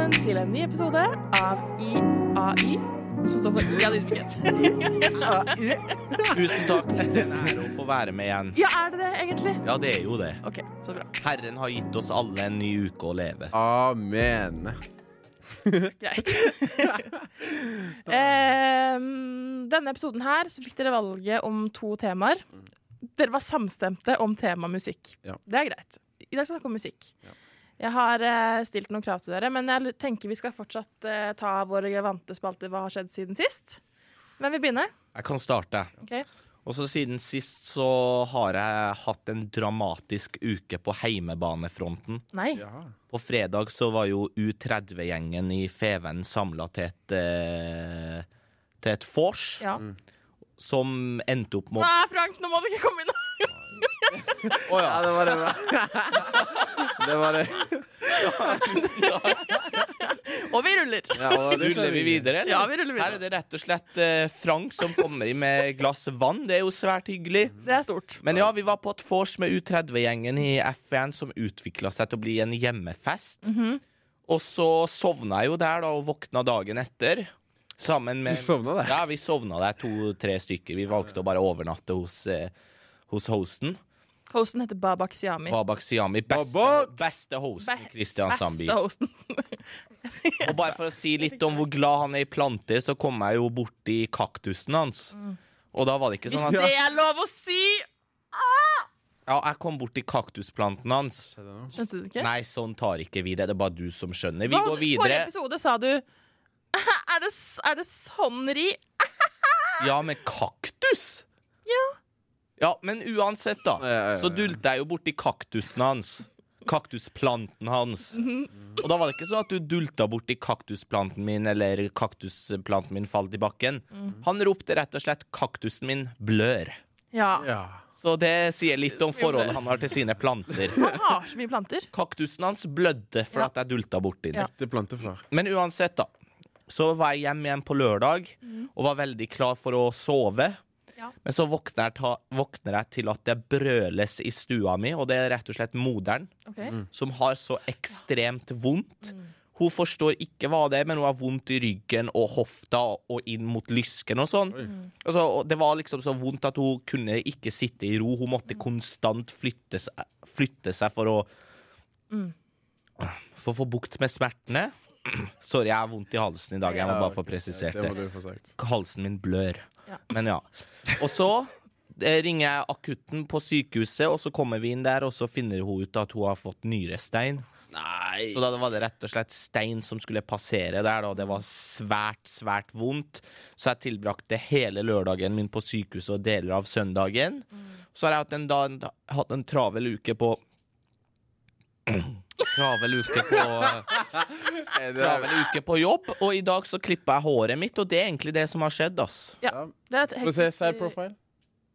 velkommen til en ny episode av IAI, som står for I av ydmykhet. Tusen takk. Det er en ære å få være med igjen. Ja, er det det, egentlig? Ja, det er jo det. OK, så bra. Herren har gitt oss alle en ny uke å leve. Amen. Greit. Em, denne episoden her så fikk dere valget om to temaer. Dere var samstemte om tema musikk. Ja. Det er greit. I dag skal vi snakke om musikk. Ja. Jeg har eh, stilt noen krav til dere, men jeg tenker vi skal fortsatt eh, ta våre vante spalter Hva har skjedd siden sist? Hvem vil begynne? Jeg kan starte. Okay. Og så siden sist så har jeg hatt en dramatisk uke på heimebanefronten. Nei. Ja. På fredag så var jo U30-gjengen i Feven samla til et eh, til et vors Ja. som endte opp med Nei, Frank, nå må du ikke komme inn! Å ja. det var det. Det var det. Og vi ruller. Ja, og det Ruller vi videre, eller? Ja, vi ruller Her er det rett og slett eh, Frank som kommer inn med glass vann. Det er jo svært hyggelig. Det er stort. Men ja, vi var på et vors med U30-gjengen i F1 som utvikla seg til å bli en hjemmefest. Mhm. Og så sovna jeg jo der da og våkna dagen etter. Sammen med Du sovna der? Ja, vi sovna der to-tre stykker. Vi valgte å bare overnatte hos, eh, hos hosten. Hosten heter Babak Siami. Babak Siami. Beste, Babak! beste hosten, i. Beste hosten. Og bare for å si litt om hvor glad han er i planter, så kom jeg jo borti kaktusen hans. Og da var det ikke sånn at det er lov å si! Ja, jeg kom borti kaktusplanten hans. Skjønte du ikke? Nei, sånn tar ikke vi det. Det er bare du som skjønner. Vi Hva- går Forrige videre. episode sa du Er det, er det sånn ri? Ja, med kaktus? Ja. Ja, men uansett, da. Ja, ja, ja, ja. Så dulta jeg jo borti kaktusen hans. Kaktusplanten hans. Og da var det ikke sånn at du dulta borti kaktusplanten min, eller kaktusplanten min falt i bakken. Han ropte rett og slett 'kaktusen min blør'. Ja. Ja. Så det sier litt om forholdet han har til sine planter. Han har så mye planter. Kaktusen hans blødde for Ja. at jeg dulta borti den. Ja. Men uansett, da. Så var jeg hjemme igjen på lørdag og var veldig klar for å sove. Ja. Men så våkner jeg, ta, våkner jeg til at det brøles i stua mi, og det er rett og slett moderen Ok. som har så ekstremt vondt. Hun forstår ikke hva det er, men hun har vondt i ryggen og hofta og inn mot lysken og sånn. Altså, det var liksom så vondt at hun kunne ikke sitte i ro. Hun måtte konstant flytte seg, flytte seg for å For å få bukt med smertene. Sorry, jeg har vondt i halsen i dag. Jeg må bare få presisert Det. Halsen min blør. Men ja. Og så eh, ringer jeg akutten på sykehuset, og så kommer vi inn der, og så finner hun ut at hun har fått nyrestein. Nei. Så da var det rett og slett stein som skulle passere der, og det var svært, svært vondt. Så jeg tilbrakte hele lørdagen min på sykehuset og deler av søndagen. Så har jeg hatt en, da, en, hatt en travel uke på Travel uke på Travel uke på jobb, og i dag så klippa jeg håret mitt, og det er egentlig det som har skjedd, ass. Ja. Det er et Få se side profile.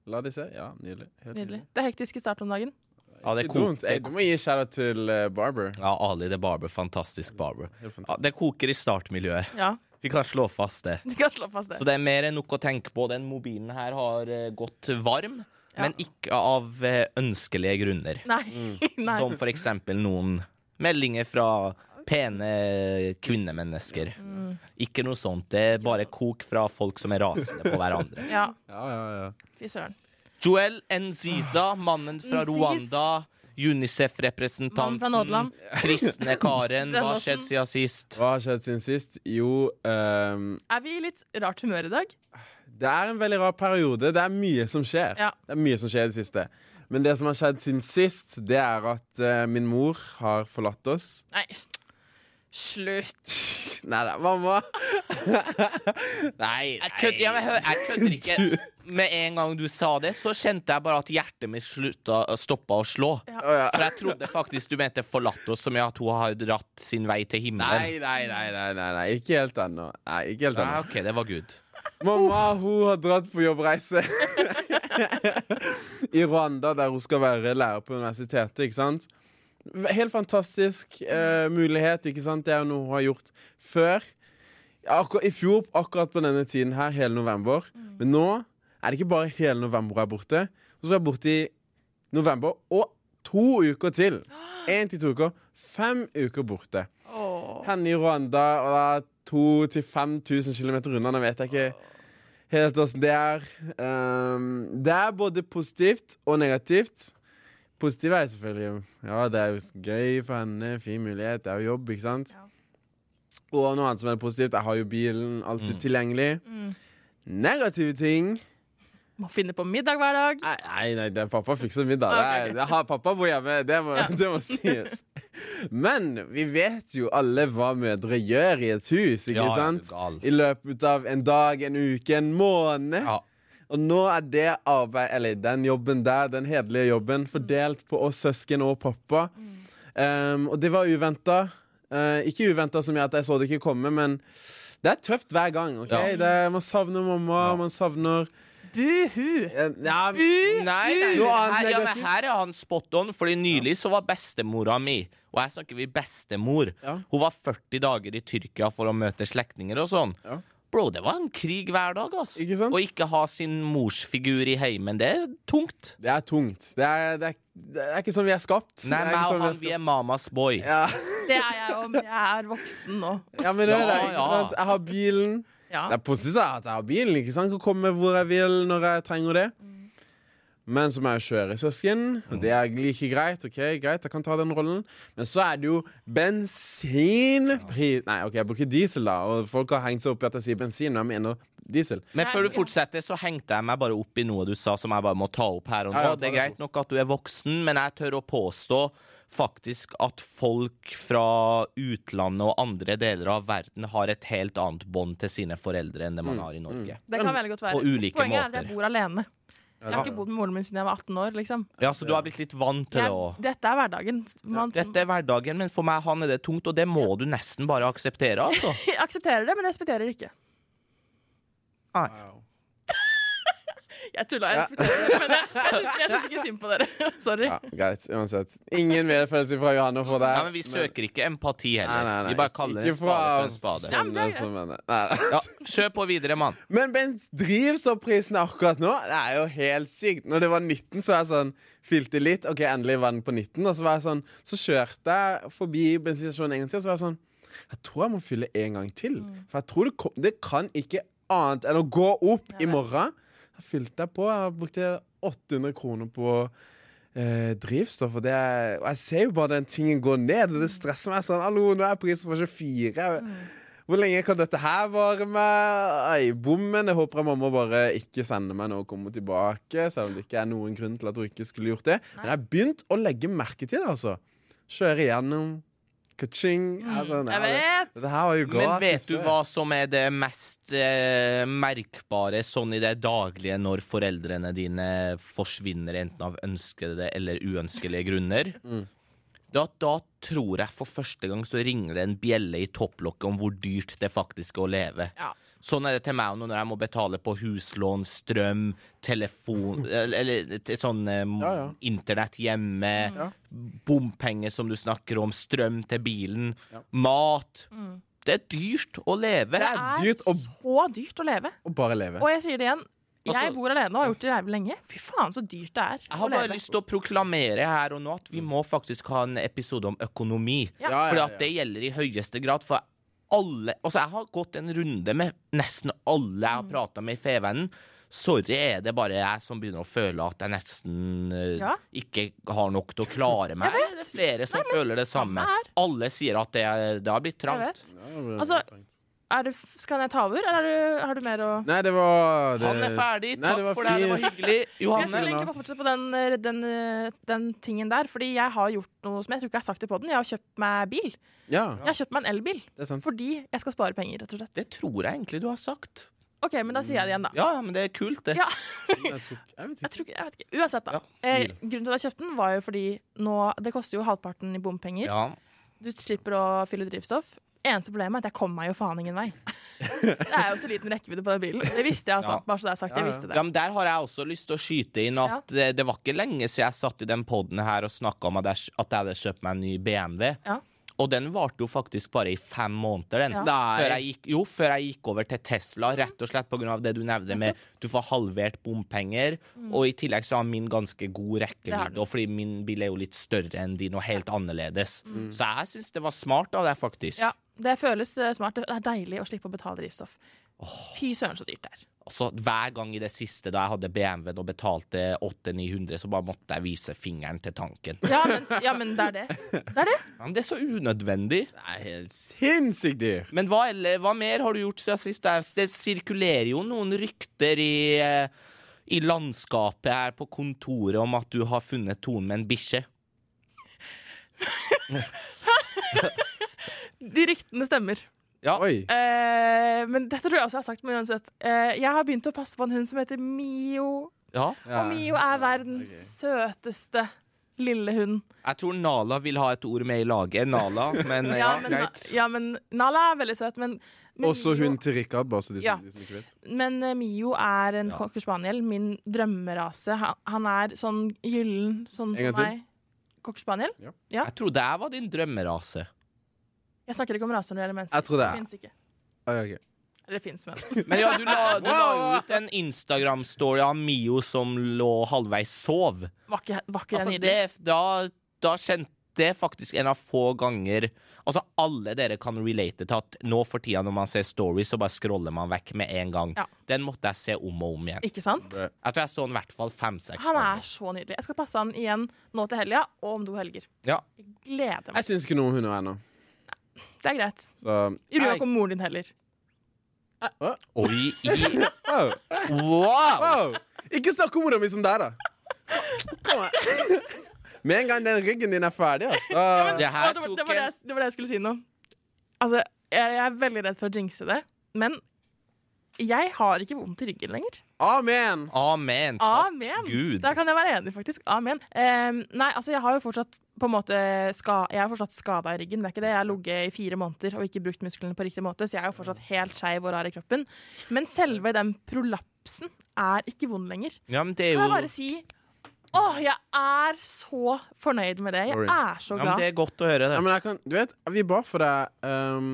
La de se. Ja, nydelig. Helt Nydelig. Det er hektisk i starten om dagen. Ja, det Ikke dumt. Hey, du må gi shout-out til eh, Barber. Ja, Ali the Barber. Fantastisk barber. Helt Ja, fantastisk. det koker i startmiljøet. Ja, Vi kan slå fast det. du kan slå fast det. Så det er mer enn nok å tenke på. Den mobilen her har eh, gått varm, Ja. men ikke av eh, ønskelige grunner. Nei. Nei. Som for eksempel noen meldinger fra pene kvinnemennesker. Mm. Ikke noe sånt. Det er bare kok fra folk som er rasende på hverandre. Ja, Ja, ja, ja. fy søren. Joel Nziza, mannen fra Nziz. Rwanda. Unicef-representanten. Nederland. Kristne Karen. Hva har skjedd siden sist? Hva har skjedd siden sist? Jo, um... Er vi i litt rart humør i dag? det er en veldig rar periode. Det er mye som skjer. Ja. Det er mye som skjer i det siste. Men det som har skjedd siden sist, det er at eh, min mor har forlatt oss. Nei. Slutt. Nei da, mamma. Nei, jeg kødder, ja, men hør, jeg kødder ikke. Med en gang du sa det, så kjente jeg bare at hjertet mitt slutta, stoppa å slå. Å, ja. For jeg trodde faktisk du mente forlatt oss, som i at hun har dratt sin vei til himmelen. nei, nei, nei, nei, nei. ikke helt ennå. Nei, ikke helt ennå. Nei. OK, det var good. Mamma hun har dratt på jobbreise i Rwanda, der hun skal være lærer på universitetet. ikke sant? Helt fantastisk eh, mulighet. ikke sant? Det er jo noe hun har gjort før. Akkur I fjor, akkurat på denne tiden her, hele november. Men nå er det ikke bare hele november hun er borte. Så er være borte i november og to uker til. Én til to uker. Fem uker borte. Henne i Rwanda, og da 2000-5000 km unna. Nå vet jeg ikke helt åssen det er. Um, det er både positivt og negativt. Positivt er selvfølgelig Ja, det er jo gøy for henne, fin mulighet, det er jo jobb, ikke sant? Ja. Og noe annet som er positivt, jeg har jo bilen alltid tilgjengelig. Mm. Negative ting Må finne på middag hver dag. Nei, nei, nei det er pappa fikser middag. Okay. Det er, det har pappa bor hjemme, det må, Ja. det må sies. Men vi vet jo alle hva mødre gjør i et hus, ikke Ja, sant? I løpet av en dag, en uke, en måned. Ja. Og nå er det arbeid, eller den jobben der, den hederlige jobben, fordelt på oss søsken og pappa. Um, og det var uventa. Uh, ikke uventa som i at jeg så det ikke komme, men det er tøft hver gang. ok? Ja. Det, man savner mamma, Ja. man savner Buhu! hu! ja, Bu! Nei, nei, her, ja, men her er han spot on, fordi nylig så var bestemora mi Og her snakker vi bestemor. Ja. Hun var 40 dager i Tyrkia for å møte slektninger og sånn. Ja. Bro, det var en krig hver dag, ass. Ikke sant? Å ikke ha sin morsfigur i heimen, det er tungt. Det er tungt. Det er, det er, det er ikke sånn vi er skapt. Nei, er meg og sånn han, vi er mamas boy. Ja. Det er jeg òg, men jeg er voksen nå. ja, men det er det. Ja, Ikke ja. sant? Jeg har bilen. Ja. Det er positivt at jeg har bilen. ikke sant? Kan komme hvor jeg vil når jeg trenger det. Men så må jeg kjøre søsken, og det er like greit. ok, greit, jeg kan ta den rollen Men så er det jo bensinpris Nei, OK, jeg bruker diesel, da. Og folk har hengt seg opp i at jeg sier bensin, men jeg mener diesel. Men før du fortsetter, så hengte jeg meg bare opp i noe du sa som jeg bare må ta opp her og nå. Ja, ja, det er greit nok at du er voksen, men jeg tør å påstå faktisk at folk fra utlandet og andre deler av verden har et helt annet bånd til sine foreldre enn det man har i Norge. Det kan veldig godt være. På ulike Poenget er at måter. jeg bor alene. Ja, Jeg har ikke bodd med moren min siden jeg var 18 år. liksom. Ja, så du har blitt litt vant til det òg. dette er hverdagen. Man Dette er hverdagen, men for meg han er det tungt, og det må du nesten bare akseptere. altså. jeg aksepterer det, men jeg respekterer det ikke. Wow. Jeg tulla, jeg Ja. respekterer det, men jeg, jeg, syns, jeg syns ikke synd på dere. Sorry. Ja, greit. Uansett. Ingen medfølelse fra Johanne for deg. Ja, men Vi søker ikke empati heller. nei, nei. Vi bare kaller en Ikke spade for en spade. Nei, nei. Ja, Kjør på videre, mann. Men Bent drivstoffprisen akkurat nå, det er jo helt sykt. Når det var 19, så var jeg sånn Fylte litt. OK, endelig var den på 19. Og så var jeg sånn Så kjørte jeg forbi bensinstasjonen en gang til, og så var jeg sånn Jeg tror jeg må fylle en gang til. For jeg tror det, kom, det kan ikke annet enn å gå opp i morgen. Da fylt deg på. Jeg brukte 800 kroner på eh, drivstoff. Og, det er, og jeg ser jo bare den tingen gå ned, og det stresser meg sånn. Hallo, nå er prisen på 24. Hvor lenge kan dette her vare med? Ei, bommen. Jeg håper at mamma bare ikke sender meg når hun kommer tilbake. Selv om det ikke er noen grunn til at hun ikke skulle gjort det. Men jeg har begynt å legge merke til det, altså. Kjøre igjennom. Ka-ching. Er sånn, Jeg vet! det- det jo Men vet du hva som er det mest eh, merkbare sånn i det daglige når foreldrene dine forsvinner, enten av ønskede eller uønskelige grunner? Mm. Da, da tror jeg for første gang så ringer det en bjelle i topplokket om hvor dyrt det faktisk er å leve. Ja. Sånn er det til meg nå når jeg må betale på huslån, strøm, telefon Eller, eller sånn um, Ja, ja. internett hjemme, Ja. bompenger som du snakker om, strøm til bilen, Ja. mat. Mm. Det er dyrt å leve. Det Det er dyrt å- så dyrt å leve. Og bare leve. Og jeg sier det igjen. Jeg Altså- bor alene og har gjort det jævlig lenge. Fy faen, så dyrt det er Jeg har bare leve. lyst til å proklamere her og nå at vi må faktisk ha en episode om økonomi. Ja. Ja. det gjelder i høyeste grad. For alle Altså, jeg har gått en runde med nesten alle jeg har Mm. prata med i Fevennen. Sorry, er det bare jeg som begynner å føle at jeg nesten uh, Ja. ikke har nok til å klare meg? Det er flere som føler det samme? Alle sier at det, det har blitt trangt. Altså, Er det, skal jeg ta over, eller er du, har du mer å Nei, det var det... Han er ferdig. Nei, Takk det for det. Det var hyggelig. hyggelig. Jeg skulle egentlig bare fortsette på den, eh, den, eh, den tingen der. Fordi jeg har gjort noe som jeg tror ikke jeg har sagt det på den. Jeg har kjøpt meg bil. Ja, Jeg har kjøpt meg en elbil det sant. fordi jeg skal spare penger. rett og slett Det tror jeg egentlig du har sagt. OK, men da sier jeg det igjen, da. Ja, men det er kult, det. Ja. Jeg, tror, ikke- jeg vet Jeg, tror jeg vet ikke. Uansett, da. Ja, eh, grunnen til at jeg kjøpte den, var jo fordi nå Det koster jo halvparten i bompenger. Ja. Du slipper å fylle drivstoff. Eneste problemet er at jeg kom meg jo faen ingen vei. det er jo så liten rekkevidde på den bilen. Det visste jeg, altså. Bare så det er sagt. Jeg visste det. Ja, men Der har jeg også lyst til å skyte inn at det, det var ikke lenge siden jeg satt i den poden her og snakka om at jeg, at jeg hadde kjøpt meg en ny BMW. Ja. Og den varte jo faktisk bare i fem måneder, den. Ja. Før jeg gikk, jo, før jeg gikk over til Tesla, rett og slett pga. det du nevnte med du får halvert bompenger. Og i tillegg så har min ganske god rekkevidde, og fordi min bil er jo litt større enn din og helt annerledes. Så jeg syns det var smart av deg, faktisk. Ja, det føles eh, smart. Det er deilig å slippe å betale drivstoff. Fy søren, så dyrt det er. Altså, hver gang i det siste da jeg hadde BMW-en og betalte 800-900, så bare måtte jeg vise fingeren til tanken. Ja, men, ja, men det er det. Det er det. Ja, men det er så unødvendig. Det er helt sinnssykt dyrt. Men hva, hva mer har du gjort siden sist? Det, det sirkulerer jo noen rykter i, eh, i landskapet her på kontoret om at du har funnet tonen med en bikkje. De ryktene stemmer. Ja. Oi. Eh, men dette tror jeg også jeg har sagt, men uansett. Eh, jeg har begynt å passe på en hund som heter Mio. ja. Og Mio er verdens søteste lille hund. Jeg tror Nala vil ha et ord med i laget. Nala, men ja, Ja, men, greit. ja, men Nala er veldig søt, men, men Også Mio- hun til Rikard, bare så de, Ja. de som ikke vet. Men uh, Mio er en Ja. cocker spaniel, min drømmerase. Han, han er sånn gyllen, sånn En som meg. Cocker spaniel? Jeg trodde jeg var din drømmerase. Jeg snakker ikke om raser når det gjelder mennesker. Jeg tror det er. finnes ikke. Oi, ok. Eller det fins, men. Men ja, du la, du la ut en Instagram-story av Mio som lå halvveis sov. Var ikke, var ikke Altså, det nydelig? det, da, da kjente det faktisk en av få ganger Altså, alle dere kan relate til at nå for tida når man ser stories, så bare scroller man vekk med en gang. Ja. Den måtte jeg se om og om igjen. Ikke sant? Jeg tror jeg så den i hvert fall fem-seks Han er ganger. så nydelig. Jeg skal passe han igjen nå til helga og om to helger. Ja. Jeg gleder meg. Jeg syns ikke noe om hunder ennå. Det er greit. Så I ikke om moren din heller. Å, Oi, i Wow. Wow! Wow. Ikke snakk om mora mi som der, da. Kom her. Med en gang den ryggen din er ferdig, altså. Det Å, det, var, det, var jeg, det var det jeg skulle si nå. Altså, jeg, jeg er veldig redd for å jinxe det, men jeg har ikke vondt i ryggen lenger. Amen! Amen. Takk Amen. Gud. Der kan jeg være enig, faktisk. Amen. Um, nei, altså, jeg har jo fortsatt på en måte ska, Jeg er fortsatt skada i ryggen. Det er ikke det. Jeg har ligget i fire måneder og ikke brukt musklene på riktig måte, så jeg er jo fortsatt helt skeiv og rar i kroppen. Men selve den prolapsen er ikke vond lenger. Ja, men det er Kan jeg bare si Åh, jeg er så fornøyd med det. Jeg er så glad. ja, men. Det er godt å høre det. Ja, men jeg kan, du vet, vi ba for deg um,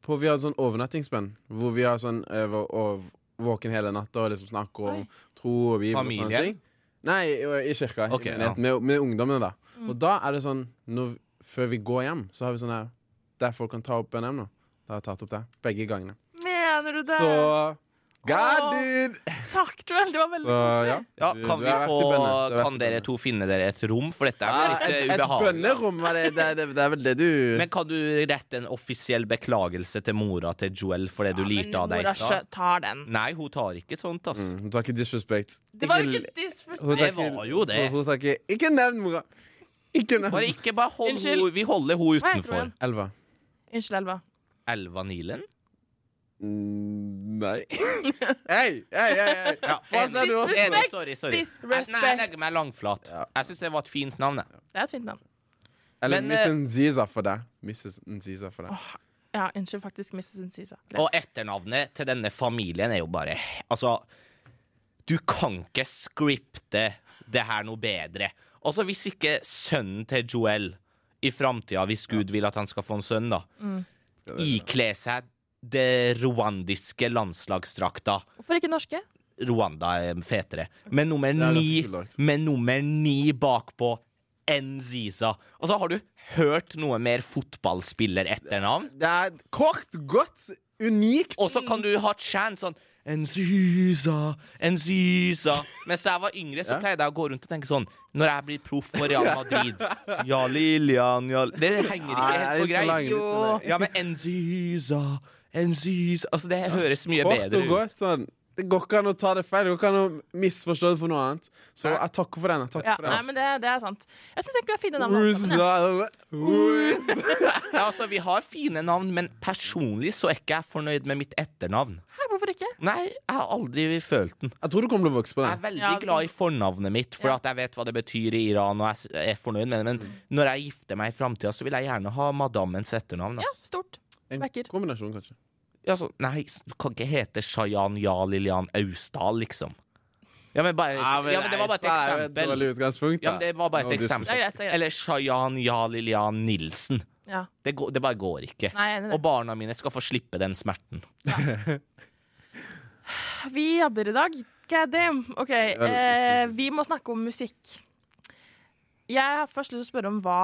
på, Vi hadde sånn overnattingsspenn hvor vi har sånn uh, vå- våken hele natta og liksom snakker om Oi. tro og bibel og sånne ting. Nei, i, kirka. Okay, i menigheten, med, med ungdommene, da. Mm. Og da er det sånn når, Før vi går hjem, så har vi sånn her Der folk kan ta opp en emne. Da har jeg tatt opp det. Begge gangene. Mener du det? Så God. Takk, Joel. Det var veldig Så koselig. ja. Ja, Du- kan du vi har vært få bønne. Du har vært Kan i dere bønne. to finne dere et rom? For dette er Ja, litt et, eh, et ubehagelig. bønnerom, er det, det, det, det er vel det du Men kan du rette en offisiell beklagelse til mora til Joel for det du lirte av deg i mora stad? tar den. Nei, hun tar ikke sånt, ass. mm, Hun tar ikke disrespect. Det var jo Ikke- disrespect. Det var jo det. Hun, hun sa ikke Ikke nevn mora! Ikke nevn Bare ikke bare hold Unnskyld. Vi holder hun Hva heter utenfor. Elva. Unnskyld, Elva. Elva Nilen? Mm, nei. Hei, hei, hei! Ja, Hva sa du? Enig, sorry, sorry. Disrespect. Nei, jeg legger meg langflat. Ja. Jeg syns det var et fint navn. jeg. Det er et fint navn. Eller Men, Miss eh, Nziza for deg. Mrs. Nziza for deg. Ja, unnskyld, faktisk. Mrs. Ncisa. Og etternavnet til denne familien er jo bare Altså, du kan ikke skripte det her noe bedre. Altså, hvis ikke sønnen til Joel i framtida, hvis Gud vil at han skal få en sønn, da, mm. ikle seg det rwandiske landslagsdrakta Hvorfor ikke norske? Rwanda er fetere. Med nummer er ni, med nummer ni bakpå Nziza. Og så har du hørt noe mer fotballspiller-etternavn? Det er kort, godt, unikt. Og så kan du ha chant sånn Nziza, Nziza. Mens da jeg var yngre, så pleide jeg å gå rundt og tenke sånn Når jeg blir proff for Real Madrid Ja, Lillian, ja Det henger ikke helt på greip. Ja, men Nziza, Nziza Altså, det høres mye Kort bedre og ut. Sånn. Det går ikke an å ta det feil. Det går ikke an å misforstå det for noe annet. Så jeg takker for den. Jeg takker Ja, for nei, men det, det er sant. Jeg syns egentlig vi har fine navn. sammen, ja. Ja, altså, vi har fine navn, men personlig så er ikke jeg fornøyd med mitt etternavn. Hæ, hvorfor ikke? Nei, jeg har aldri følt den. Jeg tror du kommer til å vokse på den. Jeg er veldig Ja, glad i fornavnet mitt, for Ja. at jeg vet hva det betyr i Iran, og jeg er fornøyd med det. Men når jeg gifter meg i framtida, så vil jeg gjerne ha madammens etternavn. Ja, Altså. stort. En Vekker. kombinasjon, kanskje. Ja, så, nei, du kan ikke hete Shayan Ja Lillian Austdal, liksom. Ja, men, bare, ja, men det var bare et Det eksempel. dårlig utgangspunkt. Ja, men det var bare et eksempel. Det er greit, det er greit. Eller Shayan Ja Lillian Nilsen. Ja. Det, går, det bare går ikke. Nei, jeg er enig Og barna mine skal få slippe den smerten. Vi jabber i dag. God damn. OK, eh, vi må snakke om musikk. Jeg har først lyst til å spørre om hva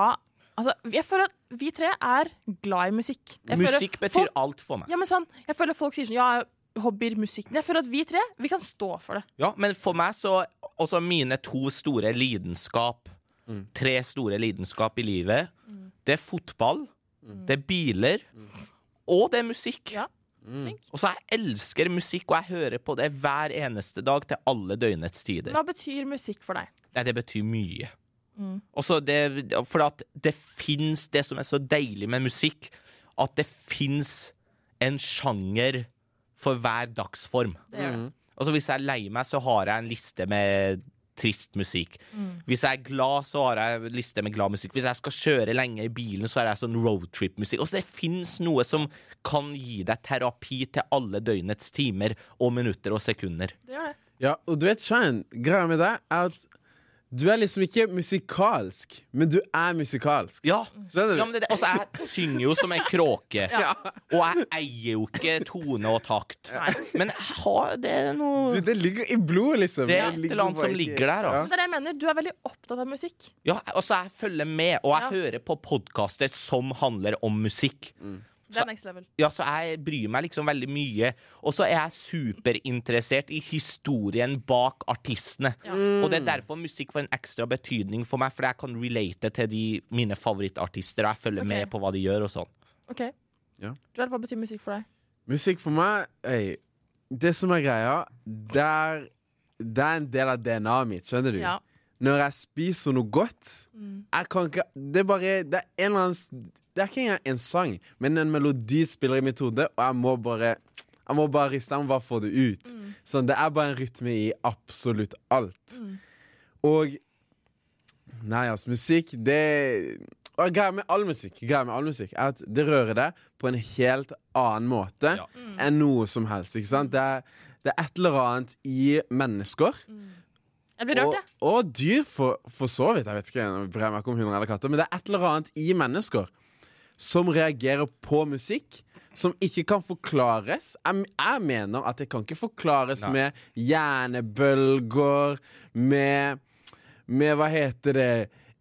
Altså, jeg føler at vi tre er glad i musikk. Jeg føler Musikk betyr folk- alt for meg. Ja, men sånn, jeg føler folk sier sånn Ja, hobbyer, musikk. Men jeg føler at vi tre, vi kan stå for det. Ja, men for meg så Også mine to store lidenskap Tre store lidenskap i livet Det er fotball Det er biler Og det er musikk Ja. Mm. Og så jeg elsker musikk Og jeg hører på det hver eneste dag Til alle døgnets tider Hva betyr musikk for deg? Nei, det betyr mye Og så det For at det finnes Det som er så deilig med musikk At det finnes En sjanger For hver dagsform Det det. Altså Hvis jeg er lei meg, så har jeg en liste med trist musikk. Mm. Hvis jeg er glad, så har jeg en liste med glad musikk. Hvis jeg skal kjøre lenge i bilen, så har jeg sånn roadtrip-musikk. Altså Det fins noe som kan gi deg terapi til alle døgnets timer og minutter og sekunder. Det det. Ja, og du vet, Shine, greia med deg er at du er liksom ikke musikalsk, men du er musikalsk. Ja, Skjønner du? ja men det, er det. Altså, jeg synger jo som ei kråke. Og jeg eier jo ikke tone og takt. Men jeg har, det er noe Du, det ligger i blodet, liksom. Det er et ligger eller annet bare som ikke- ligger der, altså. Det er det jeg mener. Du er veldig opptatt av musikk. Ja, altså jeg følger med, og jeg Ja. hører på podkaster som handler om musikk. Det er next level. Ja, så jeg bryr meg liksom veldig mye. Og så er jeg superinteressert i historien bak artistene. Ja. Og det er derfor musikk får en ekstra betydning for meg, for jeg kan relate til de, mine favorittartister, og jeg følger okay. med på hva de gjør og sånn. OK. Ja. Joel, hva betyr musikk for deg? Musikk for meg ey, Det som er greia, det er, det er en del av DNA-et mitt, skjønner du? Ja. Når jeg spiser noe godt Mm. Jeg kan ikke Det er bare Det er en eller annen Det er ikke engang en sang, men en melodi spiller i mitt hode, og jeg må bare Jeg må bare riste, den, bare få det ut. Mm. Sånn, Det er bare en rytme i absolutt alt. Og Nei, altså, musikk, det og Greia med all musikk greia med all musikk er at det rører deg på en helt annen måte Ja. enn noe som helst. Ikke sant? Det er, det er et eller annet i mennesker. Jeg blir rørt, Og, jeg. og dyr, for, for så vidt. Jeg vet ikke, jeg bryr meg om hunder eller katter, men det er et eller annet i mennesker som reagerer på musikk. Som ikke kan forklares. Jeg, jeg mener at det kan ikke forklares Nei. med hjernebølger, med Med hva heter det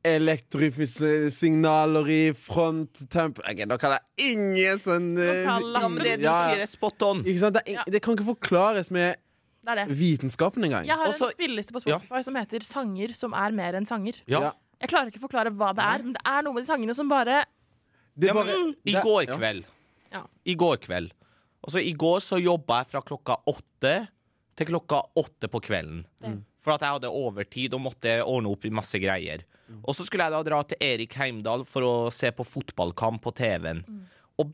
Elektrifiske signaler i fronttemp... okay, Da kan jeg ingen sånn eh, Ja, men det du Ja, sier, er spot on. Ikke sant? Det, er, Ja. det kan ikke forklares med Det det. vitenskapen engang. Jeg har Også- en spilleliste på Spotify som heter 'Sanger som er mer enn sanger'. Ja. Ja. Jeg klarer ikke å forklare hva det er, men det er noe med de sangene som bare Det Ja, men bare- I går ja. kveld Ja. I går kveld Altså i går så jobba jeg fra klokka åtte Til klokka åtte på kvelden Mm. For at jeg hadde overtid Og måtte ordne opp i masse greier Og så skulle jeg da dra til Erik Heimdal For å se på fotballkamp på TV-en Mm. Og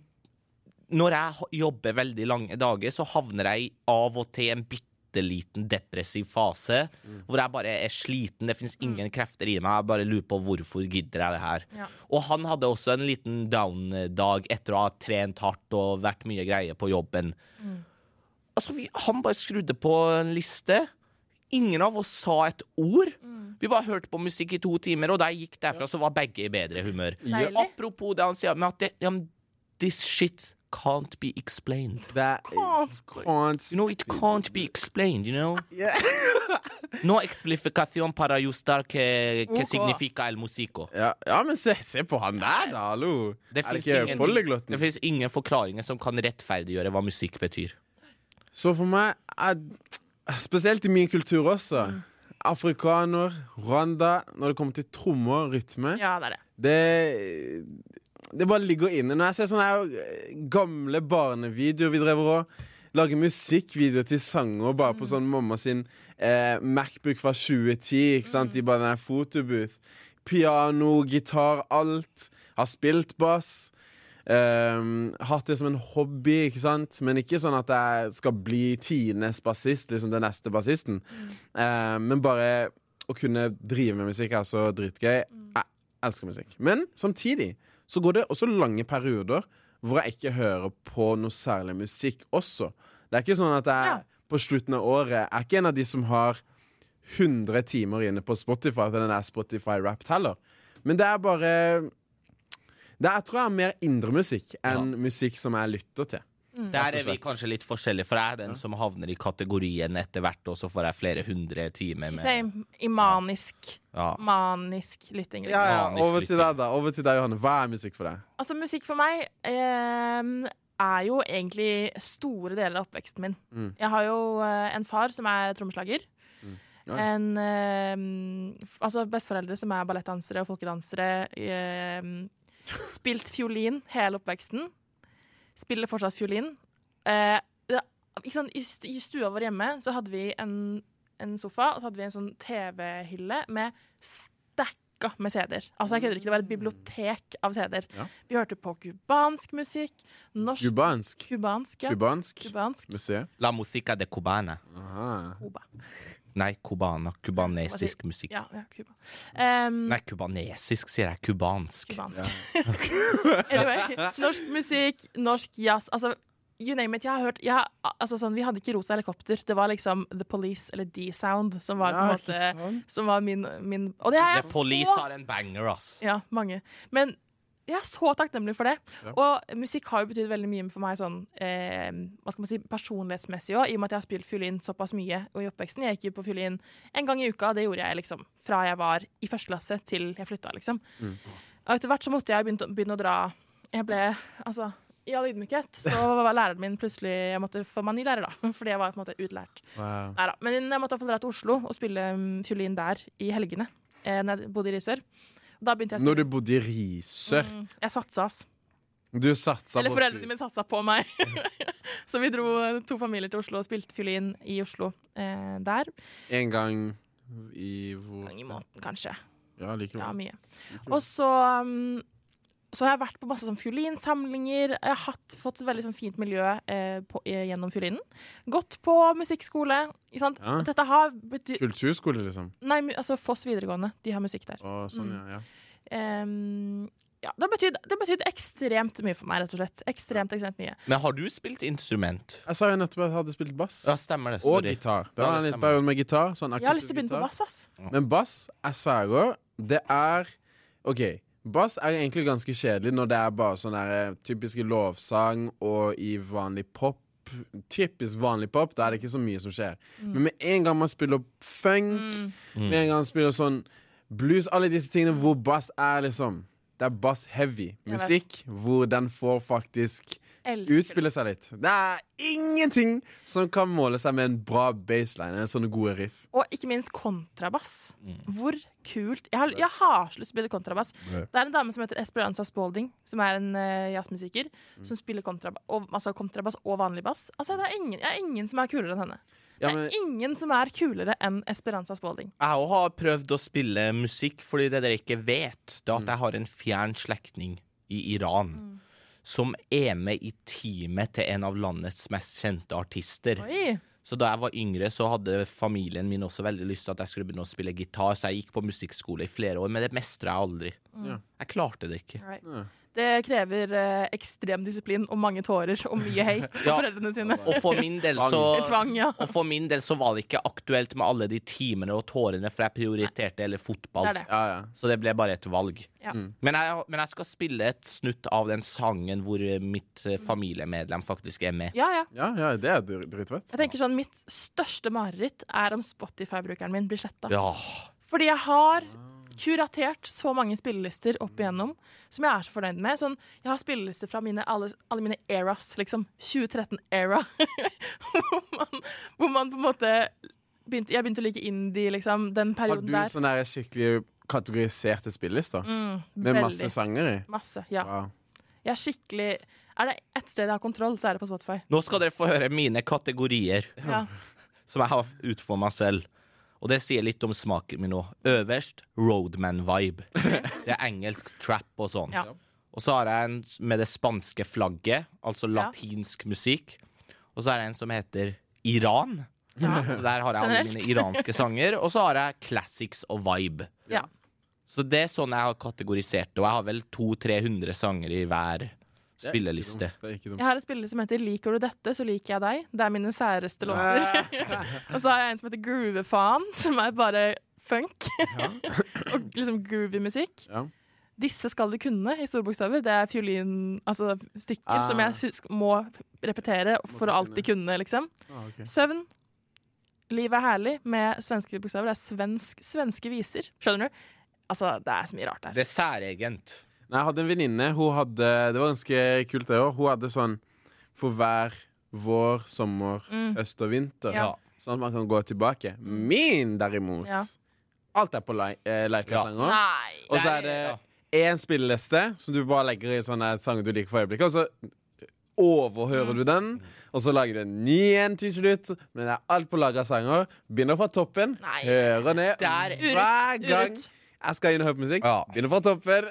når jeg jobber veldig lange dager Så havner jeg av og til en en bitteliten depressiv fase Hvor jeg bare er sliten Det finnes ingen krefter i meg Jeg bare lurer på hvorfor gidder jeg det her Ja. og han hadde også en liten down-dag etter å ha trent hardt og vært mye greier på jobben. Altså, vi, han bare skrudde på en liste. Ingen av oss sa et ord. Vi bare hørte på musikk i to timer, og da jeg gikk derfra, så var begge i bedre humør. Deilig. Apropos det han sier, men at det, ja, this shit can't be explained. Er Can't. can't You know, it can't be explained, you know? No explicación para justar que, que okay. significa el músico. Ja, ja, men se, se på han der, da, hallo. Det er det ikke ingen- polyglotten? Det fins ingen forklaringer som kan rettferdiggjøre hva musikk betyr. Så for meg er Spesielt i min kultur også. Afrikaner, rwanda Når det kommer til trommer og rytme Ja, det er det. det, det bare ligger inne. Når jeg ser sånne gamle barnevideoer vi driver og lager musikkvideoer til sanger bare på sånn mamma sin eh, Macbook fra 2010, ikke sant? i bare den fotobooth. Piano, gitar, alt. Har spilt bass. Um, hatt det som en hobby, ikke sant? men ikke sånn at jeg skal bli tiendes bassist, liksom den neste bassisten. Eh, men bare å kunne drive med musikk er så dritgøy. Jeg elsker musikk. Men samtidig så går det også lange perioder hvor jeg ikke hører på noe særlig musikk også. Det er ikke sånn at jeg Ja. på slutten av året er ikke en av de som har 100 timer inne på Spotify, på den der Spotify Wrapped heller. Men det er bare Det er, jeg tror jeg er mer indremusikk enn musikk som jeg lytter til. Der er vi kanskje litt forskjellige, for jeg er den som havner i kategorien etter hvert, og så får jeg flere hundre timer med Same. I manisk, ja. manisk lytting. liksom. Ja, ja, Over til deg, da. Over til deg, Johanne. Hva er musikk for deg? Altså, musikk for meg eh, er jo egentlig store deler av oppveksten min. Mm. Jeg har jo eh, en far som er trommeslager. Ja. En eh, Altså besteforeldre som er ballettdansere og folkedansere. Eh, spilt fiolin hele oppveksten. Spiller fortsatt fiolin. Eh, ikke sant, i, stua vår hjemme så hadde vi en, en sofa, og så hadde vi en sånn TV-hylle med stacka med CD-er. Altså, jeg kødder ikke, det var et bibliotek av CD-er. Ja. Vi hørte på cubansk musikk, norsk Cubansk. Kubansk, ja. Cubansk Kubansk. museum. La musica de cubana. Aha. Cuba. Nei, cubana. Kubanesisk musikk. Ja, ja, Cuba. Um, Nei, kubanesisk, sier jeg. Kubansk. Kubansk. anyway, norsk musikk, norsk jazz. Altså, you name it. Jeg har hørt jeg, altså, sånn, Vi hadde ikke Rosa helikopter. Det var liksom The Police eller D-Sound som var Ja, måte? Som var min, min Og det er The Police så har en banger, ass. Ja, mange. Men jeg er så takknemlig for det. Ja. Og musikk har jo betydd veldig mye for meg sånn eh, hva skal man si, personlighetsmessig òg, i og med at jeg har spilt fiolin såpass mye og i oppveksten. Jeg gikk jo på fiolin en gang i uka, det gjorde jeg liksom fra jeg var i første klasse til jeg flytta, liksom. Mm. Og etter hvert så måtte jeg begynne, begynne å dra Jeg ble Altså, i all ydmykhet så var læreren min plutselig Jeg måtte få meg ny lærer, da, fordi jeg var på en måte utlært. Wow. Neida. Men jeg måtte iallfall dra til Oslo og spille mm, fiolin der i helgene. Eh, når jeg bodde i Risør. Da begynte jeg å Når du bodde i Risør, Mm, jeg satsa, ass. du satsa Eller på foreldrene mine satsa på meg. så vi dro eh, to familier til Oslo og spilte fiolin i Oslo eh, der. en gang i hvor En gang i måneden, kanskje. Ja, likevel. Ja, mye. Og så um, så har jeg vært på masse sånn fiolinsamlinger. Jeg har hatt, fått et veldig sånn fint miljø eh, på, eh, gjennom fiolinen. Gått på musikkskole. Ikke sant? Ja. Dette har bety Kulturskole, liksom. Nei, altså Foss videregående. De har musikk der. Å, sånn, Mm. ja, ja. Um, ja, det har det har betydd ekstremt mye for meg, rett og slett. Ekstremt, ekstremt mye. Men har du spilt instrument? Jeg sa jo nettopp at jeg hadde spilt bass. Ja, stemmer det. Og gitar. Det Ja, var det en stemmer. periode med gitar. Sånn Jeg har lyst til å begynne på bass, ass. Men bass, jeg sverger, det er OK. Bass er egentlig ganske kjedelig når det er bare sånn der eh, typiske lovsang og i vanlig pop. Typisk vanlig pop, da er det ikke så mye som skjer. Men med en gang man spiller funk, Mm. med en gang man spiller sånn blues, alle disse tingene hvor bass er liksom Det er bass-heavy musikk, hvor den får faktisk Elsker utspille seg litt. Det er ingenting som kan måle seg med en bra baseline. En sånne gode riff. Og ikke minst kontrabass. Mm. Hvor kult. Jeg har, jeg har så lyst til å spille kontrabass. Det er en dame som heter Esperanza Spalding, som er en uh, jazzmusiker, Mm. som spiller kontrabass og, altså kontrabass og vanlig bass. Altså, det er ingen, jeg er ingen som er kulere enn henne. Ja, det er ingen som er kulere enn Esperanza Spalding. Jeg har prøvd å spille musikk, fordi det dere ikke vet, det er at jeg har en fjern slektning i Iran som er med i teamet til en av landets mest kjente artister. Oi! Så da jeg var yngre, så hadde familien min også veldig lyst til at jeg skulle begynne å spille gitar, så jeg gikk på musikkskole i flere år, men det mestra jeg aldri. Mm. Jeg klarte det ikke. Right. Det krever eh, ekstrem disiplin og mange tårer og mye hate på Ja. foreldrene sine. Og for min del så Tvang, ja. Og for min del så var det ikke aktuelt med alle de timene og tårene, for jeg prioriterte heller fotball. Det er det. ja, ja. Så det ble bare et valg. Ja. Mm. Men, jeg, men jeg skal spille et snutt av den sangen hvor eh, mitt eh, familiemedlem faktisk er med. Ja, ja. Ja, ja, det er dr- dritfett. Jeg tenker sånn, Mitt største mareritt er om Spotify-brukeren min blir sletta. Ja. Fordi jeg har kuratert så mange spillelister opp igjennom som jeg er så fornøyd med. Sånn, jeg har spillelister fra mine, alle, alle mine eras, liksom. 2013-era. hvor, man- hvor man på en måte begynte, Jeg begynte å like indie, liksom. Den Har du der. sånne der skikkelig kategoriserte spillelister? Mm, Med masse sanger i? Masse. Ja. Wow. Jeg er skikkelig Er det ett sted jeg har kontroll, så er det på Spotify. Nå skal dere få høre mine kategorier Ja. som jeg har utforma selv. Og det sier litt om smaken min nå. Øverst Roadman-vibe. Det er engelsk trap og sånn. Ja. Og så har jeg en med det spanske flagget, altså Ja. latinsk musikk. Og så har jeg en som heter Iran. Så Der har jeg alle mine iranske sanger. Og så har jeg classics og vibe. Ja. Så det er sånn jeg har kategorisert det. Og jeg har vel 200-300 sanger i hver Det er spilleliste. Jeg har et spilleliste som heter 'Liker du dette, så liker jeg deg'. Det er mine særeste låter. og så har jeg en som heter Groovefaen, som er bare funk. og liksom groovy musikk. Ja. Disse skal du kunne i store bokstaver. Det er fiolin, altså stykker Ah. som jeg må repetere for å alltid kunne, liksom. Ah, okay. Søvn. Livet er herlig med svenske bokstaver. Det er svensk, svenske viser. Skjønner du? Altså, det er så mye rart der. Det er særegent. Nei, jeg hadde en venninne. Hun hadde Det var ganske kult, det òg. Hun hadde sånn for hver vår, sommer, Mm. øst og vinter. Ja. Sånn at man kan gå tilbake. Min, derimot Ja. Alt er på lei- Ja. Og så er det én spilleliste som du bare legger i sånne sanger du liker for øyeblikket. Og så overhører Mm. du den, og så lager du en ny en til slutt. Men det er alt på lagra sanger. Begynner fra toppen, Nei. hører ned Der- hver gang Urut. Jeg skal inn og høre på musikk. Ja. Begynner fra topper.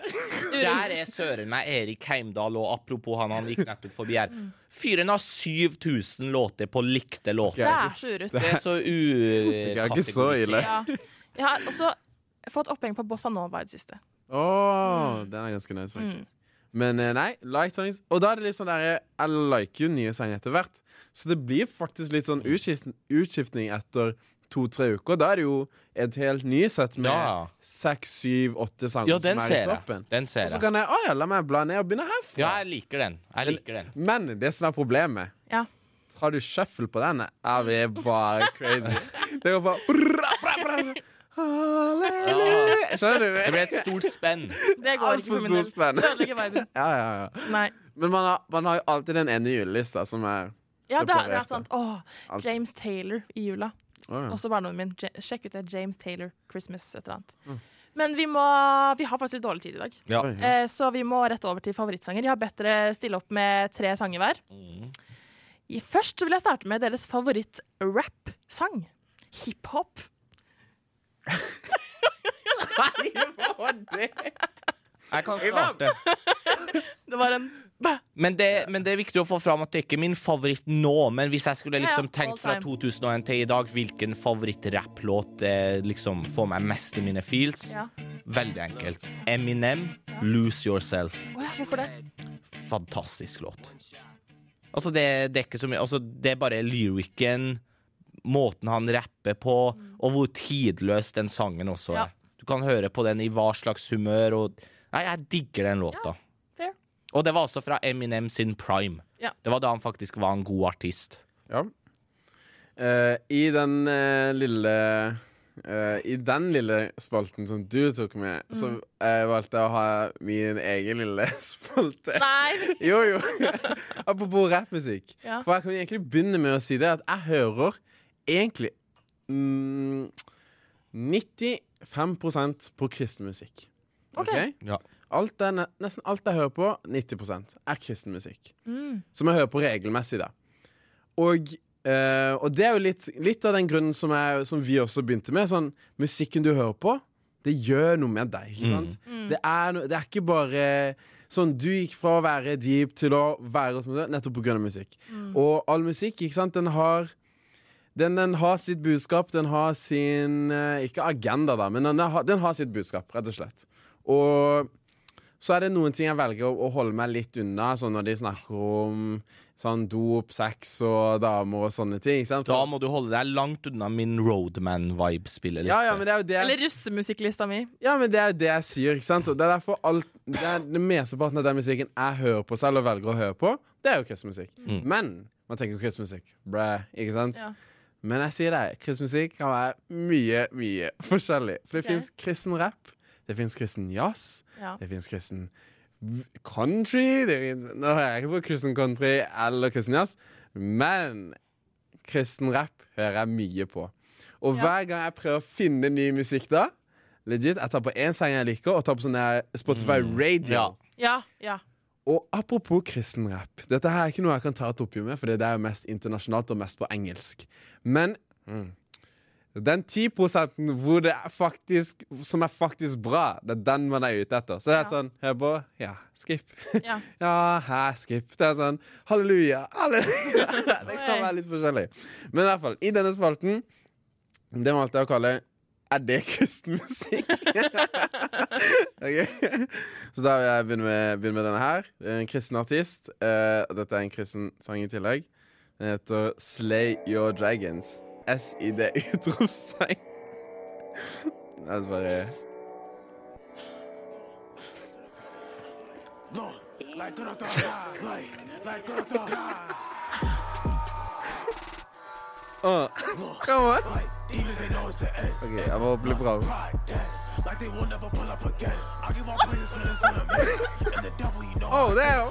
Der er søren meg Erik Heimdal, og apropos han, han gikk nettopp forbi her. Fyren har 7000 låter på likte låter. Det er. Det er så Det er ikke så ille. ukategorisert. Ja. Jeg har også fått oppheng på bossa nova i det siste. Åh, Den er ganske nice, faktisk. Mm. Men eh, nei, like songs. Og da er det litt sånn der Jeg liker jo nye sanger etter hvert. Så det blir faktisk litt sånn utskiftning etter to-tre uker. Da er det jo et helt ny sett med seks, syv, åtte sanger Ja, som er i jeg. toppen. Den ser Og så kan jeg å ja, la meg bla ned og begynne herfra. Ja, jeg liker den. Jeg liker den. Men det som er problemet Ja. Har du shuffle på den, er vi bare crazy. Det går bare bra, bra, bra. Halleluja. Skjønner du? Det blir et stort spenn. Det går Alt ikke for for min del. spenn. Ødelegger. Ja, ja, ja. Nei. Men man har, man har jo alltid den ene julelista som er Ja, det er, det er sant. Åh, James Taylor i jula. Å, ja. Også barndommen min. Sjekk ut det. James Taylor Christmas et eller annet. Mm. Men vi må Vi har faktisk litt dårlig tid i dag. Ja. Eh, så vi må rette over til favorittsanger. Jeg har bedt dere stille opp med tre sanger hver. Mm. Først vil jeg starte med deres favoritt-rap-sang. Hiphop. Jeg kan starte. Det var en. Men det, men det er viktig å få fram at det er ikke min favoritt nå. Men hvis jeg skulle liksom Ja, tenkt fra 2001 til i dag, hvilken favorittrapplåt eh, liksom får meg mest i mine feels? Ja. Veldig enkelt. Eminem, 'Lose Yourself'. Oh, ja, hvorfor det? Fantastisk låt. Altså, det, det er ikke så mye Altså, det er bare lyricen, måten han rapper på, og hvor tidløs den sangen også Ja. er. Du kan høre på den i hva slags humør og Nei, jeg digger den låta. Og det var også fra Eminem sin prime. Ja. Det var da han faktisk var en god artist. Ja. Uh, I den uh, lille uh, I den lille spalten som du tok med, så Mm. eh, valgte jeg å ha min egen lille spalte. Nei! Jo, jo. Apropos rappmusikk. Ja. For jeg kan egentlig begynne med å si det at jeg hører egentlig mm, 95% på kristen musikk. Ok. Ja. Alt er, nesten alt jeg hører på, 90% er kristen musikk. Mm. Som jeg hører på regelmessig, da. Og, eh, og det er jo litt, litt av den grunnen som, jeg, som vi også begynte med. Sånn, musikken du hører på, det gjør noe med deg. Ikke sant? Det, er no, det er ikke bare sånn Du gikk fra å være deep til å være nettopp pga. musikk. Og all musikk, ikke sant, den har den, den har sitt budskap, den har sin eh, Ikke agenda, da, men den har, den har sitt budskap, rett og slett. Og så er det noen ting jeg velger å, å holde meg litt unna, sånn når de snakker om sånn dop, sex og damer og sånne ting. Ikke sant? Da må du holde deg langt unna min Roadman-vibe-spilleliste. ja, ja, men det jo det jeg Eller russemusikklista mi. Ja, men det er jo det jeg sier, ikke sant? Og det er derfor alt Det er det mesteparten av den musikken jeg hører på selv og velger å høre på, det er jo kristmusikk. Mm. Men man tenker jo kristen. Bræ, ikke sant? Ja. Men jeg sier det, kristmusikk kan være mye, mye forskjellig. For det okay. fins kristen rap, det fins kristen jazz, Ja. det fins kristen country det finnes, Nå hører jeg ikke på kristen country eller kristen jazz, men kristen rap hører jeg mye på. Og Ja. hver gang jeg prøver å finne ny musikk da, legit, jeg tar på én sang jeg liker, og tar på sånn Spotify radio. Ja. Ja, ja. Og apropos kristen rap. Dette her er ikke noe jeg kan ta et oppgjør med, for det er jo mest internasjonalt og mest på engelsk. Men mm, den 10 hvor det er faktisk, som er faktisk bra, det er den man er ute etter. Så det er Ja. sånn Hør på. Ja, skip. ja. Ja, her, skip. Det er sånn halleluja, halleluja. Det kan være litt forskjellig. Men i hvert fall, i denne spalten, det valgte jeg å kalle Er det kristen okay. Så da vil jeg begynne med, begynne med denne her. Det er en kristen artist. Og dette er en kristen sang i tillegg. Den heter Slay Your Dragons. SID-utropstegn. Det er bare Åh, Come on. OK, jeg må bli bra. Oh, damn.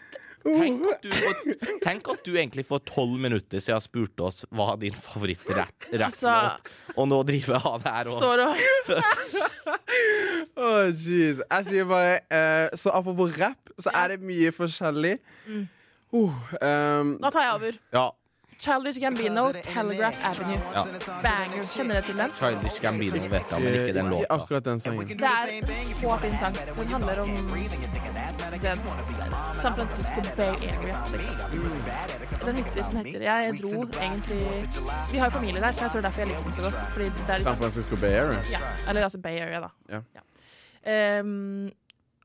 Tenk at, du får, tenk at du egentlig for tolv minutter siden spurte oss hva din favoritt-rapplåt Altså- Og nå driver jeg av det her og Står og Åh, jeez. Jeg sier bare uh, Så apropos rap, så er det mye forskjellig. Uh, um, da tar jeg over. Ja. Childish Gambino, Telegraph Avenue. Ja. Banger. Kjenner dere til den? Childish Gambino vet jeg, men ikke den låta. akkurat den sangen. Det er en så fin sang. Den handler om den San Francisco Bay Area. Liksom. Den heter, som heter Jeg dro egentlig Vi har jo familie der, så jeg tror derfor jeg liker den så godt. Fordi det er San liksom, Francisco Bay Area. ja, eller altså Bay Area, da. Ja. Um,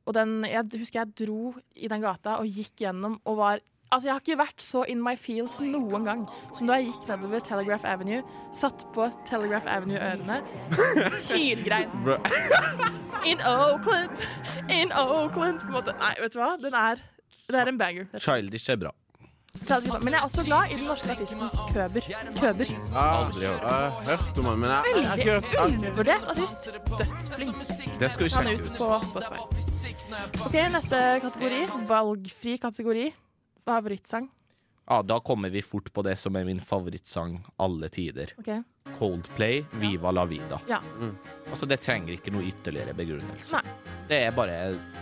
og den Jeg husker jeg dro i den gata og gikk gjennom og var Altså, Jeg har ikke vært så in my feels noen gang som da jeg gikk nedover Telegraph Avenue, satt på Telegraph Avenue-ørene, hylgrein. In Oakland, in Oakland på en måte. Nei, vet du hva? Den er, det er en banger. Childish er bra. Men jeg er også glad i den norske artisten Køber. Køber. Aldri jeg har hørt om han, men jeg, har ikke hørt undervurdert artist. Dødsflink. Det skal vi Han er ute ut. på Spotify. OK, neste kategori. Valgfri kategori. Favorittsang. Ja, da kommer vi fort på det som er min favorittsang alle tider. Okay. Coldplay, Viva la vida. Ja. Altså, det trenger ikke noe ytterligere begrunnelse. Nei. Det er bare,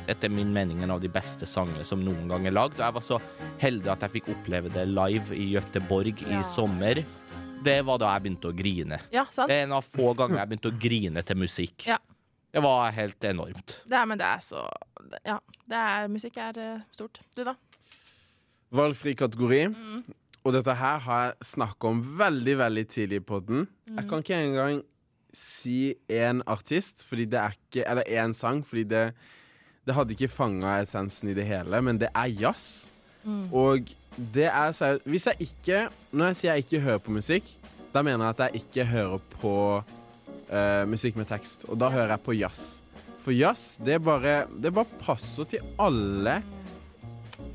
etter min mening, en av de beste sangene som noen gang er lagd. Og jeg var så heldig at jeg fikk oppleve det live i Gøteborg Ja. i sommer. Det var da jeg begynte å grine. Ja, sant? Det er en av få ganger jeg begynte å grine til musikk. Ja. Det var helt enormt. Det er, men det er så Ja. Det er, musikk er eh, stort. Du, da? Valgfri kategori. Og dette her har jeg snakka om veldig, veldig tidlig i Mm. Jeg kan ikke engang si én artist, fordi det er ikke Eller én sang, fordi det, det hadde ikke fanga essensen i det hele, men det er jazz. Og det er seriøst Hvis jeg ikke Når jeg sier jeg ikke hører på musikk, da mener jeg at jeg ikke hører på uh, musikk med tekst. Og da hører jeg på jazz. For jazz, det bare, det bare passer til alle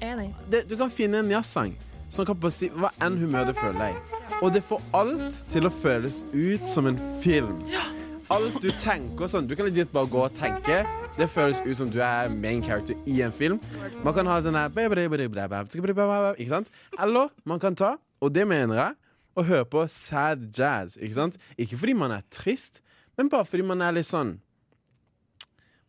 Enig. det, du kan finne en jazzsang som kan si hva enn humør du føler deg i. Og det får alt til å føles ut som en film. Alt du tenker sånn Du kan litt bare gå og tenke. Det føles ut som du er main character i en film. Man kan ha sånn her Ikke sant? Eller man kan ta, og det mener jeg, å høre på sad jazz. Ikke sant? Ikke fordi man er trist, men bare fordi man er litt sånn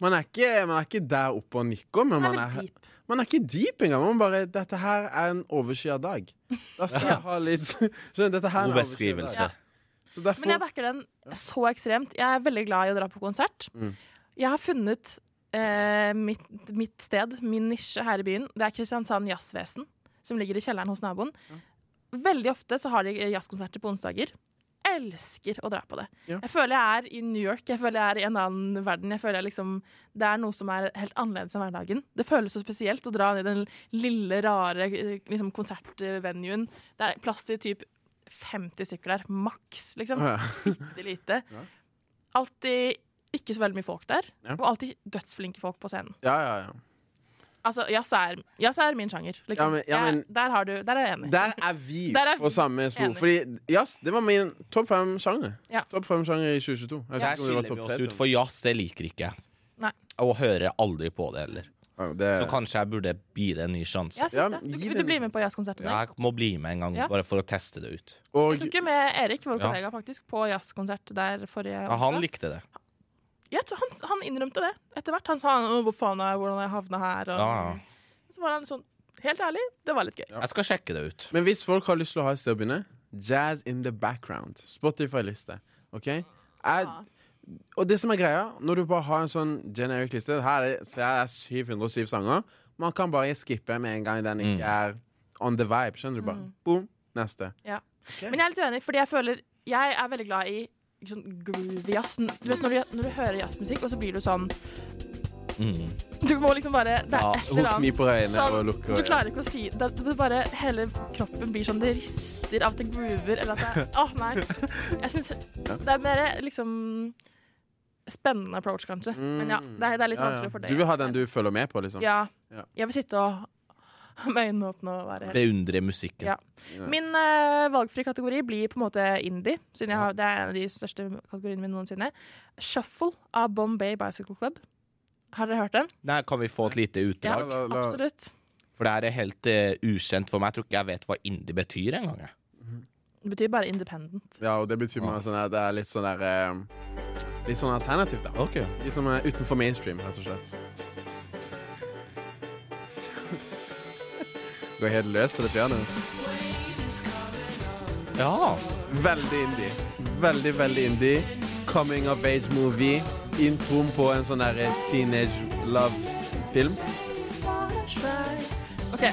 Man er ikke, man er ikke der oppe og nikker, men Man man er. Man er ikke deep engang. Man bare Dette her er en overskya dag. Da skal jeg ha litt Skjønner? Dette her er en God overskyet beskrivelse. dag. Så derfor Men jeg backer den så ekstremt. Jeg er veldig glad i å dra på konsert. Mm. Jeg har funnet eh, mitt, mitt sted, min nisje her i byen. Det er Kristiansand Jazzvesen, som ligger i kjelleren hos naboen. Veldig ofte så har de jazzkonserter på onsdager. Elsker å dra på det. Ja. Jeg føler jeg er i New York, jeg føler jeg er i en annen verden. Jeg føler jeg liksom, Det er noe som er helt annerledes enn hverdagen. Det føles så spesielt å dra ned i den lille, rare liksom, konsertvenuen. Det er plass til typ 50 stykker der, maks, liksom Å, ja. lite. Ja. Alltid ikke så veldig mye folk der, og alltid dødsflinke folk på scenen. Ja, ja, ja. Altså, jazz er, jazz er min sjanger. Liksom. Ja, men- ja, men- jeg, der, har du, der er jeg enig. Der er vi Der er på samme spor. enig. Fordi jazz, det var min topp fem sjanger. Ja. Topp fem sjanger i 2022. Jeg Der skiller vi tre, oss ut, for jazz det liker ikke jeg. Og hører aldri på det heller. Ja, det, Så kanskje jeg burde gi det en ny sjanse. Ja, det. Du, gi du blir med på jazzkonserten? Jeg må bli med en gang, Ja. bare for å teste det ut. og Jeg tok jo med Erik, vår Ja. kollega, faktisk, på jazzkonsert der forrige Ja, han likte det. Jeg tror han, han innrømte det etter hvert. Han sa 'hvor faen er jeg, hvordan jeg havna her', og Ja, ja. så var han sånn Helt ærlig, det var litt gøy. Jeg skal sjekke det ut. Men hvis folk har lyst til å ha et sted å begynne Jazz in the background. Spotify-liste. OK? Jeg, og det som er greia, når du bare har en sånn generic liste Her er, ser jeg det er 707 sanger. Man kan bare skippe med en gang den ikke er on the vibe. Skjønner du bare? Boom, neste. Ja. Okay. Men jeg er litt uenig, fordi jeg føler Jeg er veldig glad i sånn groovy jazz. Du vet når du, når du hører jazzmusikk, og så blir du sånn Mm. Du må liksom bare Det er Ja, et eller annet øynene sånn, og lukker Du klarer ikke å si det, det bare, Hele kroppen blir sånn Det rister av at det groover, eller at det Åh, nei. Jeg syns det er mer liksom spennende approach, kanskje. Men ja, det er, det er litt Ja, ja. vanskelig for deg. Du vil ha den du følger med på, liksom? Ja. Jeg vil sitte og med øynene åpne og være helt Beundre musikken. Ja. Min uh, valgfri kategori blir på en måte indie, siden jeg har, det er en av de største kategoriene mine noensinne. Shuffle av Bombay Bicycle Club. Har dere hørt den? Nei, kan vi få et lite Ja, utdrag. la- absolutt. For det her er helt uh, ukjent for meg. Jeg tror ikke jeg vet hva indie betyr engang. Det betyr bare independent. Ja, og det betyr bare sånn at det er litt sånn der eh, Litt sånn alternativt, da. Okay. Litt som er utenfor mainstream, rett og slett. Går helt løs på det pianoet. Ja. Veldig indie. Veldig, veldig indie. Coming of age movie. Introen på en sånn derre teenage love-film. OK.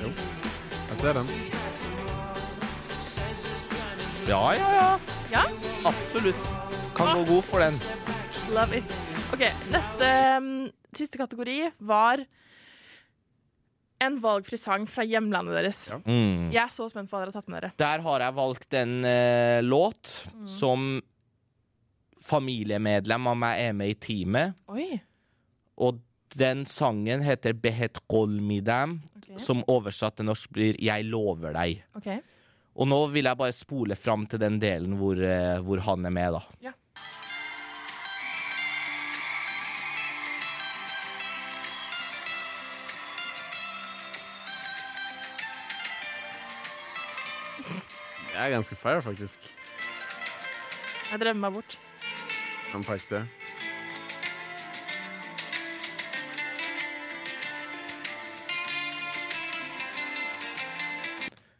Jo. Jeg ser den. Ja, ja, ja. Ja? Absolutt. Kan gå god for den. Love it. OK, neste um, Siste kategori var en valgfri sang fra hjemlandet deres. Ja. Mm. Jeg er så spent på hva dere har tatt med dere. Der har jeg valgt en uh, låt som familiemedlem av meg er med i teamet. Oi. Og den sangen heter Behet Golmidam, okay. som oversatt til norsk blir Jeg lover deg. Okay. Og nå vil jeg bare spole fram til den delen hvor, uh, hvor han er med, da. Ja. Det er ganske fire, faktisk. Jeg drømmer meg bort. Han pakte.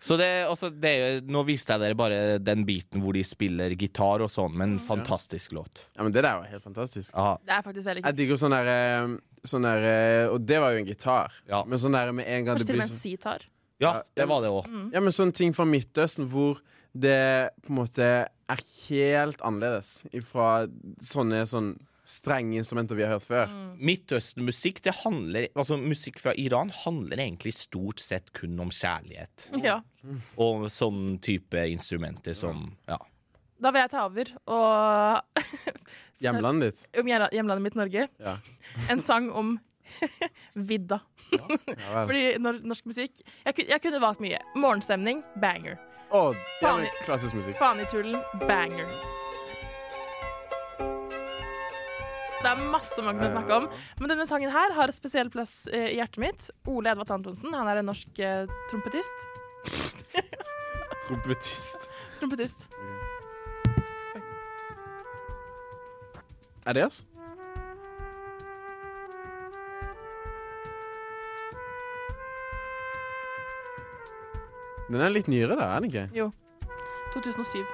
Så det, også, det, er Nå viste jeg dere bare den biten hvor de spiller gitar og sånn, men fantastisk låt. Ja, men det der var helt fantastisk. Aha. Det er faktisk veldig Jeg digger sånn der, eh, sånn der eh, Og det var jo en gitar. Ja. Men sånn der med en gang Kanskje det til og blir med en sånn sitar. Ja det var det òg. Mm. Ja, men sånne ting fra Midtøsten hvor det på en måte er helt annerledes fra sånne sånn strenge instrumenter vi har hørt før. Mm. Midtøsten-musikk, det handler Altså, musikk fra Iran handler egentlig stort sett kun om kjærlighet. Ja. Og sånn type instrumenter som Ja. Da vil jeg ta over og Hjemlandet ditt. om hjemlandet mitt Norge. Ja. En sang om vidda. ja Ja, Fordi nor norsk musikk jeg, jeg kunne valgt mye. Morgenstemning, banger. Oh, det er klassisk musikk. Fanitullen, tullen, banger. Det er masse man kunne snakke om. Men denne sangen her har et spesiell plass eh, i hjertet mitt. Ole Edvard Antonsen, han er en norsk eh, trompetist. Trompetist. Trompetist. Er det oss? Den er litt nyere, da, er den ikke? Jo. 2007.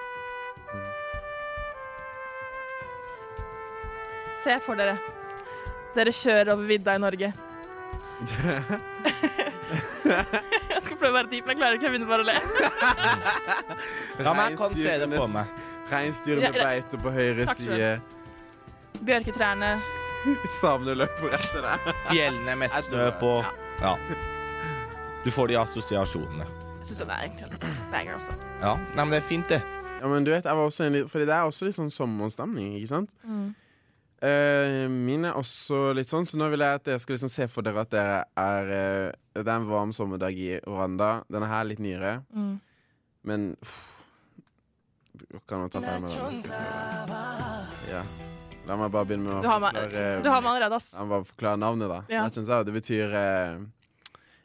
Se for dere. Dere kjører over vidda i Norge. jeg skal prøve å være dyp, men jeg klarer ikke. Jeg begynner bare å le. La meg kan se det på meg. Reinsdyr med beite på høyre Takk side. Bjørketrærne. Samene løper etter deg. Fjellene med snø på. Ja. Du får de assosiasjonene. Jeg syns den er egentlig en banger, altså. Ja, Nei, men det er fint, det. Ja, men du vet, jeg var også en litt Fordi det er også litt sånn sommerstemning, ikke sant? Eh, min er også litt sånn, så nå vil jeg at dere skal liksom se for dere at dere er uh, Det er en varm sommerdag i Rwanda. Denne her er litt nyere, Mm. men uff, Kan man ta feil med den? Ja. La meg bare begynne med å Du har forklare du har meg allerede, ass. La meg bare forklare navnet, da. Ja. Det betyr uh,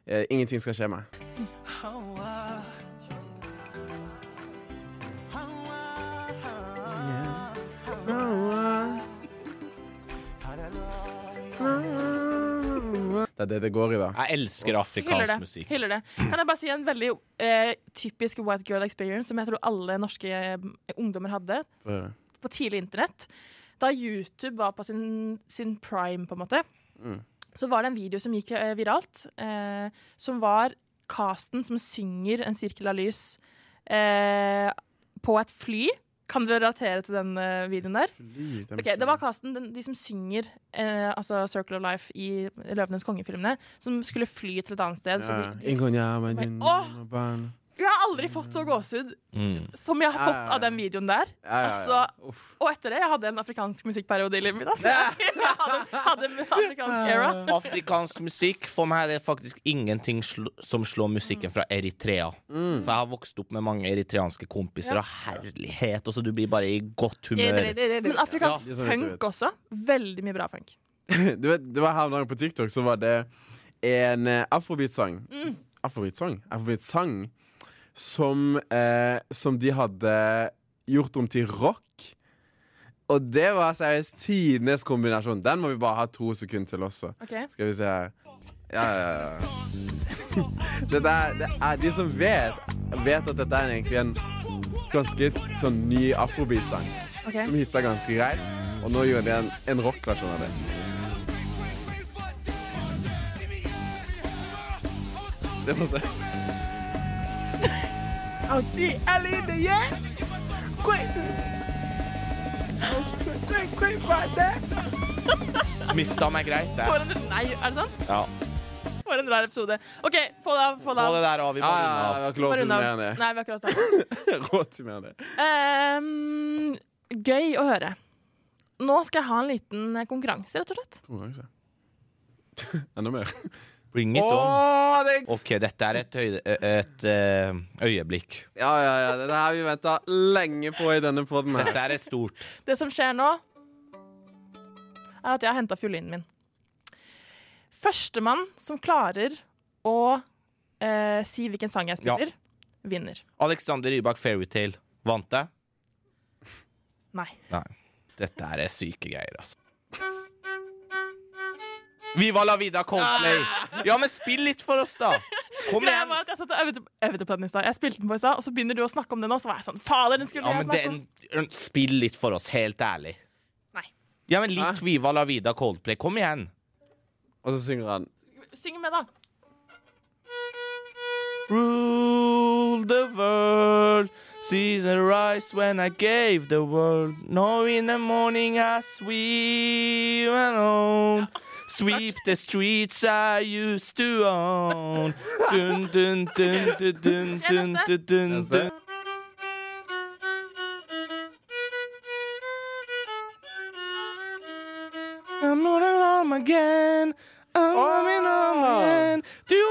eh, ingenting skal skje meg. Det er det det går i, da. Jeg elsker afrikansk det. musikk. Hyller det. Kan jeg bare si en veldig eh, typisk white girl experience som jeg tror alle norske eh, ungdommer hadde For- på tidlig internett. Da YouTube var på sin, sin prime, på en måte, Mm. så var det en video som gikk eh, viralt, eh, som var casten som synger en sirkel av lys. Eh, på et fly. Kan dere relatere til den uh, videoen der? Dem Det var casten, den, de som synger uh, altså Circle of Life i Løvenes konge-filmene, som skulle fly til et annet sted. Så Ja. de, de, Ingon jeg har aldri fått så gåsehud Mm. som jeg har Ja, fått ja, av den videoen der. Ja, ja, ja. Altså, Og etter det, jeg hadde en afrikansk musikkperiode i livet mitt. Altså. Jeg hadde, hadde en afrikansk era. Afrikansk musikk for meg er det faktisk ingenting sl som slår musikken fra Eritrea. Mm. For jeg har vokst opp med mange eritreanske kompiser, Ja. og herlighet. Og så du blir bare i godt humør. Men afrikansk Ja, funk også. Veldig mye bra funk. Du vet, det var her om dagen på TikTok Så var det en eh, afrobeat-sang Afrobeat-sang? Afrobeat-sang som, eh, som de hadde gjort om til rock. Og det var seriøst tidenes kombinasjon. Den må vi bare ha to sekunder til også. Okay. Skal vi se her. Ja, ja, ja. Dette er, det er de som vet, vet at dette er egentlig en ganske sånn ny afrobeat-sang. Okay. Som hitta ganske greit. Og nå gjør de en, en rockversjon av det. Det må se. Mista meg greit, det. For en, nei, er det sant? Ja. For en rar episode. OK, få det av. Få det Få det der av. Vi må Ja, ja, runde ja, av. vi har ikke lov til å mer enn det. Nei, vi har ikke lov til mer enn det. Ehm, gøy å høre. Nå skal jeg ha en liten konkurranse, rett og slett. Konkurranse. Enda mer. Bring it on. Det OK, dette er et, øye, et øyeblikk. Ja, ja, ja. Det her vi venta lenge på i denne poden her. Dette er et stort. Det som skjer nå, er at jeg har henta fiolinen min. Førstemann som klarer å eh, si hvilken sang jeg spiller, vinner. Alexander Rybak Fairytale. Vant det? Nei. Nei. Dette er syke greier, altså. Viva la vida Coldplay! Ja, men spill litt for oss, da! Kom Greia igjen! var at Jeg satt og øvde, øvde på den i stad. Jeg spilte den på i stad, og så begynner du å snakke om den, og så var jeg sånn Fader, den skulle Ja, jeg men snakke om. den, Spill litt for oss, helt ærlig. Nei. Ja, men litt Viva la vida Coldplay. Kom igjen. Og så synger han Syng med, da. Rule the world, season rise when I gave the world. Now in the morning I sweep alone. Sweep the streets I used to own. Dun, dun, dun, dun, dun, dun, dun, dun, dun. I'm not home again. I'm coming home Oh. again. Do you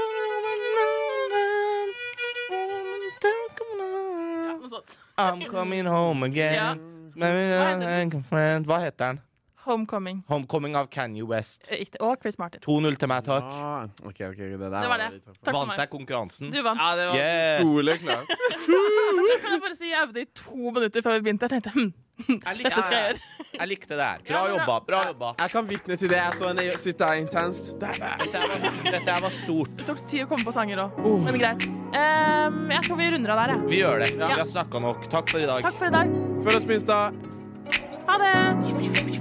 sånt. I'm coming home again. Hva heter den? Homecoming. Homecoming av Kanye West. Riktig. Og Chris Martin. 2-0 til meg, takk. Ja, OK, OK. Det, der Det var det. Takk Vant jeg konkurransen? Du vant. Ja, det var Yes. soleklart. Kan jeg bare si jeg øvde i to minutter før vi begynte. Jeg tenkte hm, Jeg likte dette skal jeg gjøre. Jeg likte det her. Bra det jobba. Bra jobba. Jeg kan vitne til det. Jeg så henne sitte her intenst. Dette her var, dette var stort. Det tok tid å komme på sanger òg, men greit. Um, jeg tror vi runder av der, jeg. Vi gjør det. Ja. Vi har snakka nok. Takk for i dag. Takk for i dag. Følg oss på Insta. Ha det!